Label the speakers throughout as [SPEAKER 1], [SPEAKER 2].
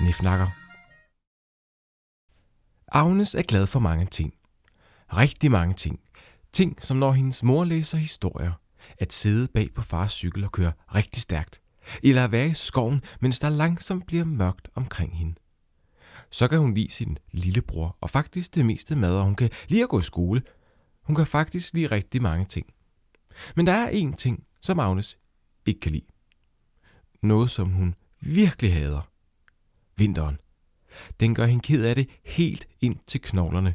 [SPEAKER 1] Snifnakker. Agnes er glad for mange ting. Rigtig mange ting. Ting, som når hendes mor læser historier. At sidde bag på fars cykel og køre rigtig stærkt. Eller at være i skoven, mens der langsomt bliver mørkt omkring hende. Så kan hun lide sin lillebror, og faktisk det meste mad, og hun kan lide at gå i skole. Hun kan faktisk lide rigtig mange ting. Men der er én ting, som Agnes ikke kan lide. Noget, som hun virkelig hader. Vinteren. Den gør hende ked af det helt ind til knoglerne.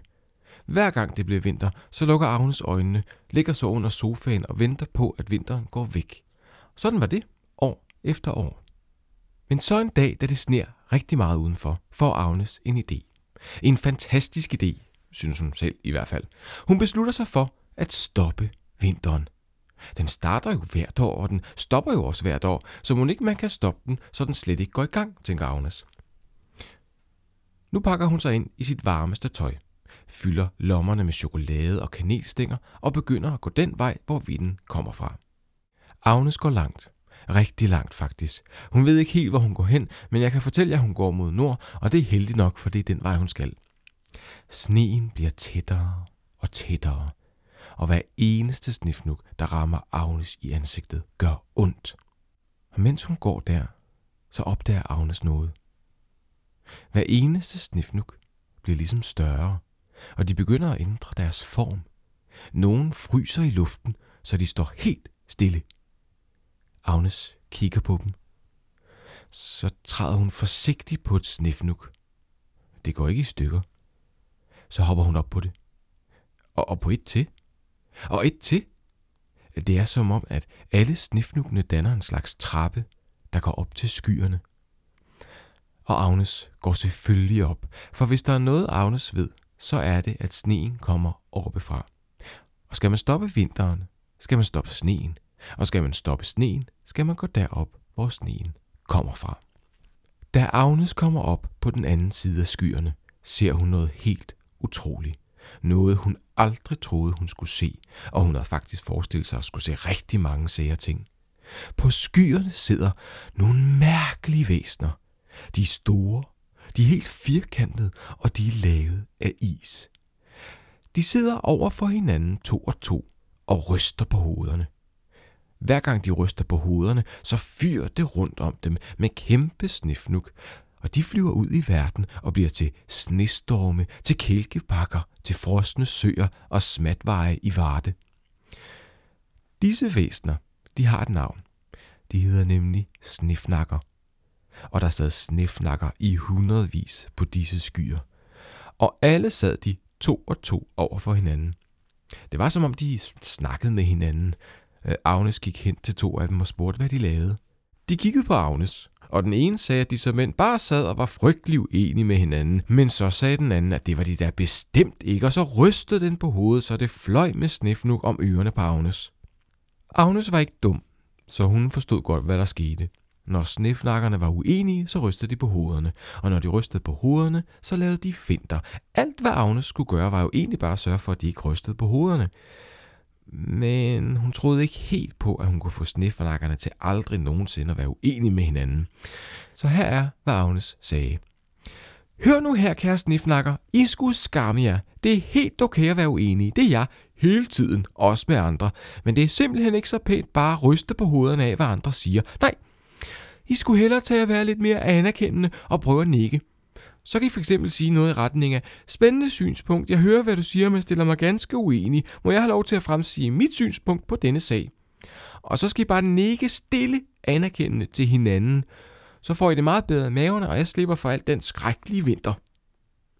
[SPEAKER 1] Hver gang det bliver vinter, så lukker Agnes øjnene, ligger så under sofaen og venter på, at vinteren går væk. Sådan var det år efter år. Men så en dag, da det sner rigtig meget udenfor, får Agnes en idé. En fantastisk idé, synes hun selv i hvert fald. Hun beslutter sig for at stoppe vinteren. Den starter jo hvert år, og den stopper jo også hvert år, så må ikke man kan stoppe den, så den slet ikke går i gang, tænker Agnes. Nu pakker hun sig ind i sit varmeste tøj, fylder lommerne med chokolade og kanelstænger og begynder at gå den vej, hvor vinden kommer fra. Agnes går langt. Rigtig langt faktisk. Hun ved ikke helt, hvor hun går hen, men jeg kan fortælle jer, at hun går mod nord, og det er heldigt nok, for det er den vej, hun skal. Sneen bliver tættere og tættere, og hver eneste snifnuk, der rammer Agnes i ansigtet, gør ondt. Og mens hun går der, så opdager Agnes noget. Hver eneste snifnuk bliver ligesom større, og de begynder at ændre deres form. Nogen fryser i luften, så de står helt stille. Agnes kigger på dem. Så træder hun forsigtigt på et snifnuk. Det går ikke i stykker. Så hopper hun op på det. Og, og på et til. Og et til. Det er som om, at alle snifnukkene danner en slags trappe, der går op til skyerne. Og Agnes går selvfølgelig op, for hvis der er noget Agnes ved, så er det, at sneen kommer oppefra. Og skal man stoppe vinteren, skal man stoppe sneen. Og skal man stoppe sneen, skal man gå derop, hvor sneen kommer fra. Da Agnes kommer op på den anden side af skyerne, ser hun noget helt utroligt. Noget hun aldrig troede, hun skulle se, og hun havde faktisk forestillet sig at skulle se rigtig mange sære ting. På skyerne sidder nogle mærkelige væsner. De er store, de er helt firkantede, og de er lavet af is. De sidder over for hinanden to og to og ryster på hovederne. Hver gang de ryster på hovederne, så fyrer det rundt om dem med kæmpe snifnuk, og de flyver ud i verden og bliver til snestorme, til kælkebakker, til frosne søer og smatveje i Varde. Disse væsner, de har et navn. De hedder nemlig snifnakker. Og der sad snefnakker i hundredvis på disse skyer. Og alle sad de to og to over for hinanden. Det var som om de snakkede med hinanden, øh, Agnes gik hen til to af dem og spurgte, hvad de lavede. De kiggede på Agnes, og den ene sagde, at de som mænd bare sad og var frygtelig uenige med hinanden, men så sagde den anden, at det var de der bestemt ikke, og så rystede den på hovedet, så det fløj med snifnuk om ørerne på Agnes. Agnes var ikke dum, så hun forstod godt, hvad der skete. Når snifnakkerne var uenige, så rystede de på hovederne, og når de rystede på hovederne, så lavede de finter. Alt, hvad Agnes skulle gøre, var jo egentlig bare at sørge for, at de ikke rystede på hovederne men hun troede ikke helt på, at hun kunne få snefnakkerne til aldrig nogensinde at være uenige med hinanden. Så her er, hvad Agnes sagde. Hør nu her, kære snifnakker. I skulle skamme jer. Det er helt okay at være uenige. Det er jeg hele tiden, også med andre. Men det er simpelthen ikke så pænt bare at ryste på hovederne af, hvad andre siger. Nej, i skulle hellere tage at være lidt mere anerkendende og prøve at nikke. Så kan I fx sige noget i retning af, spændende synspunkt, jeg hører, hvad du siger, men stiller mig ganske uenig. Må jeg have lov til at fremsige mit synspunkt på denne sag? Og så skal I bare nikke stille anerkendende til hinanden. Så får I det meget bedre i maverne, og jeg slipper for alt den skrækkelige vinter.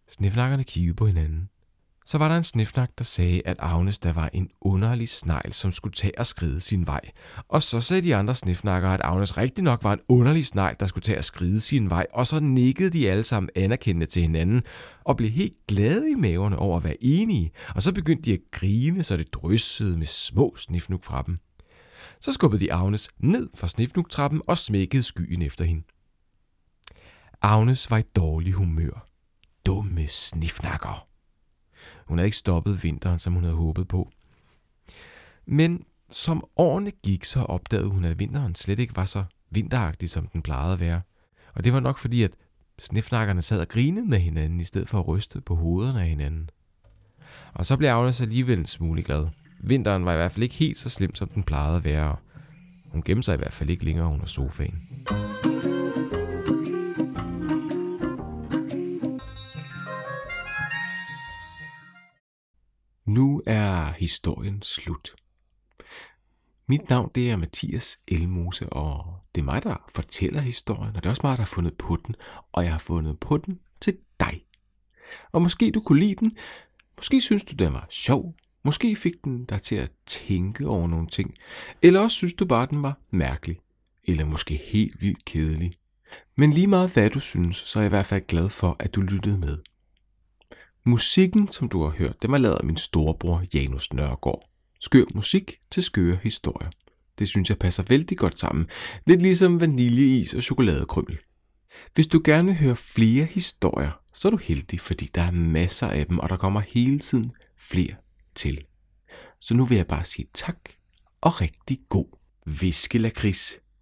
[SPEAKER 1] Snifnakkerne kiggede på hinanden. Så var der en snifnak, der sagde, at Agnes der var en underlig snegl, som skulle tage og skride sin vej. Og så sagde de andre snifnakker, at Agnes rigtig nok var en underlig snegl, der skulle tage og skride sin vej. Og så nikkede de alle sammen anerkendende til hinanden og blev helt glade i maverne over at være enige. Og så begyndte de at grine, så det dryssede med små snifnuk fra dem. Så skubbede de Agnes ned fra snifnuktrappen og smækkede skyen efter hende. Agnes var i dårlig humør. Dumme snifnakker. Hun havde ikke stoppet vinteren, som hun havde håbet på. Men som årene gik, så opdagede hun, at vinteren slet ikke var så vinteragtig, som den plejede at være. Og det var nok fordi, at snefnakkerne sad og grinede med hinanden, i stedet for at ryste på hovederne af hinanden. Og så blev Agnes alligevel en smule glad. Vinteren var i hvert fald ikke helt så slem, som den plejede at være. Hun gemte sig i hvert fald ikke længere under sofaen. Nu er historien slut. Mit navn det er Mathias Elmose, og det er mig, der fortæller historien, og det er også mig, der har fundet på den, og jeg har fundet på den til dig. Og måske du kunne lide den, måske synes du, den var sjov, måske fik den dig til at tænke over nogle ting, eller også synes du bare, den var mærkelig, eller måske helt vildt kedelig. Men lige meget hvad du synes, så er jeg i hvert fald glad for, at du lyttede med. Musikken, som du har hørt, den var lavet af min storebror Janus Nørgaard. Skør musik til skøre historier. Det synes jeg passer vældig godt sammen. Lidt ligesom vaniljeis og chokoladekrymmel. Hvis du gerne vil høre flere historier, så er du heldig, fordi der er masser af dem, og der kommer hele tiden flere til. Så nu vil jeg bare sige tak og rigtig god viskelakris.